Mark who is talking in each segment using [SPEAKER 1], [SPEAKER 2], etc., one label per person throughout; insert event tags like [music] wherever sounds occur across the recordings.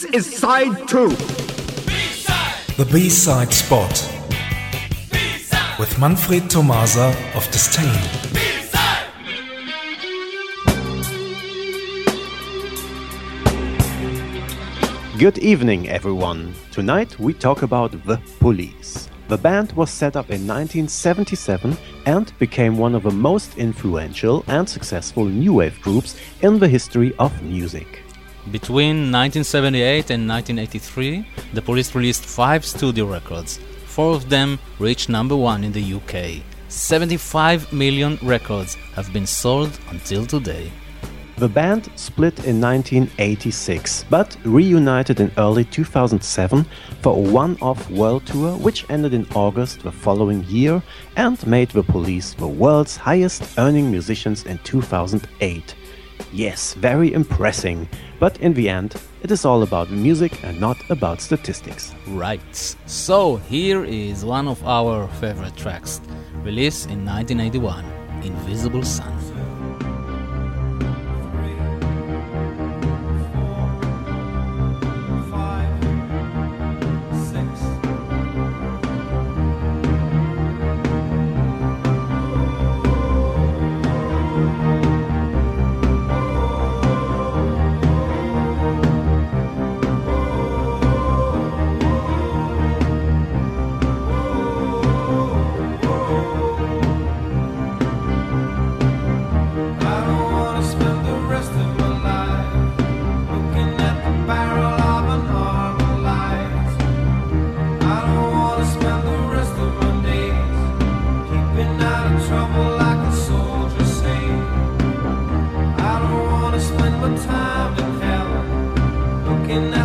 [SPEAKER 1] This is side two.
[SPEAKER 2] The B-side spot with Manfred Tomasa of Disdain.
[SPEAKER 3] Good evening, everyone. Tonight we talk about The Police. The band was set up in 1977 and became one of the most influential and successful new wave groups in the history of music.
[SPEAKER 4] Between 1978 and 1983, the police released five studio records. Four of them reached number one in the UK. 75 million records have been sold until today.
[SPEAKER 3] The band split in 1986, but reunited in early 2007 for a one off world tour, which ended in August the following year and made the police the world's highest earning musicians in 2008. Yes, very impressing, but in the end, it is all about music and not about statistics.
[SPEAKER 4] Right. So, here is one of our favorite tracks, released in 1981 Invisible Sun. Spend more time to count. Looking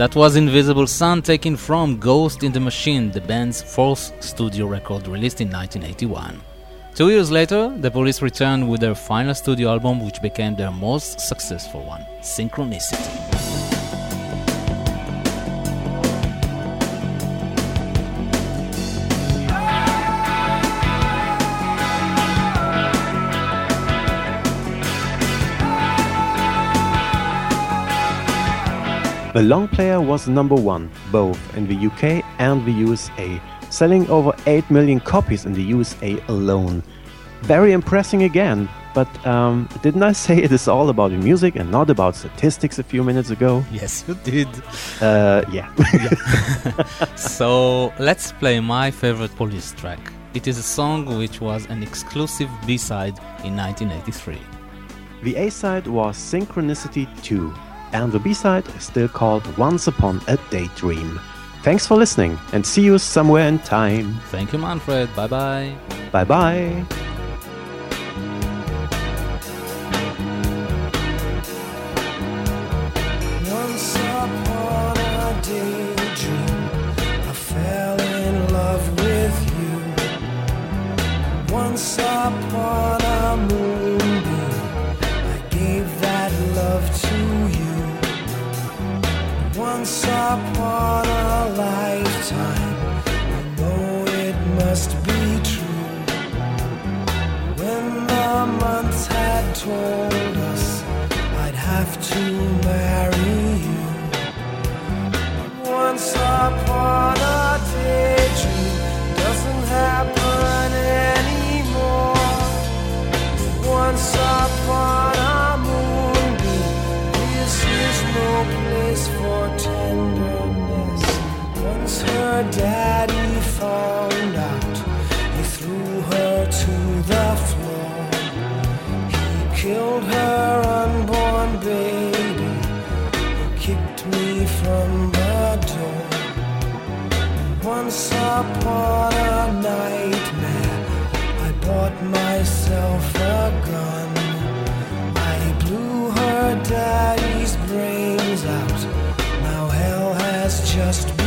[SPEAKER 4] That was Invisible Sun taken from Ghost in the Machine, the band's fourth studio record released in 1981. Two years later, the police returned with their final studio album, which became their most successful one, Synchronicity.
[SPEAKER 3] The long player was number one, both in the UK and the USA, selling over 8 million copies in the USA alone. Very impressive again, but um, didn't I say [laughs] it is all about the music and not about statistics a few minutes ago?
[SPEAKER 5] Yes, you did.
[SPEAKER 3] Uh, yeah. [laughs]
[SPEAKER 5] so let's play my favorite police track. It is a song which was an exclusive B side in 1983.
[SPEAKER 3] The A side was Synchronicity 2 and the B-side is still called Once Upon a Daydream. Thanks for listening and see you somewhere in time.
[SPEAKER 5] Thank you, Manfred. Bye bye.
[SPEAKER 3] Bye bye.
[SPEAKER 4] Once upon a moonbeam, once upon a lifetime. I know it must be true. When the months had told us I'd have to marry you. Once upon a daydream doesn't happen anymore. Once upon her daddy found out, he threw her to the floor. He killed her unborn baby, he kicked me from the door. Once upon a nightmare, I bought myself a gun. I blew her daddy's brains out. Now hell has just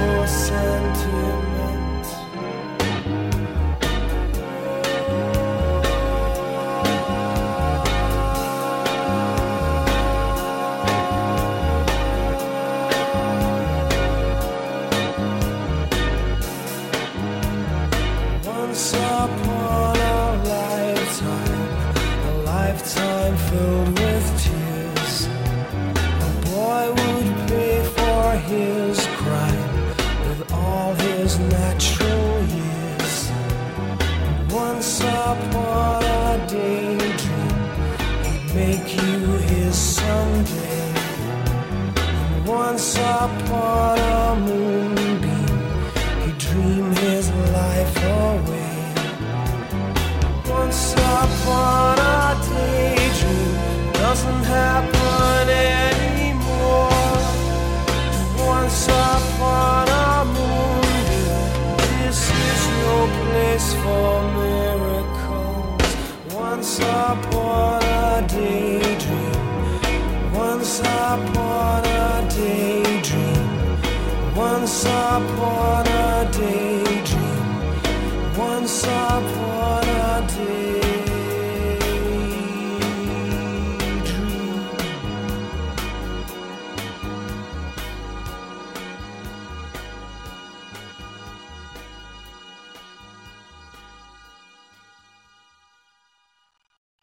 [SPEAKER 4] for sentiment. Natural. Once upon a daydream, make you his someday. Once upon upon a daydream, once upon a daydream, once upon a daydream,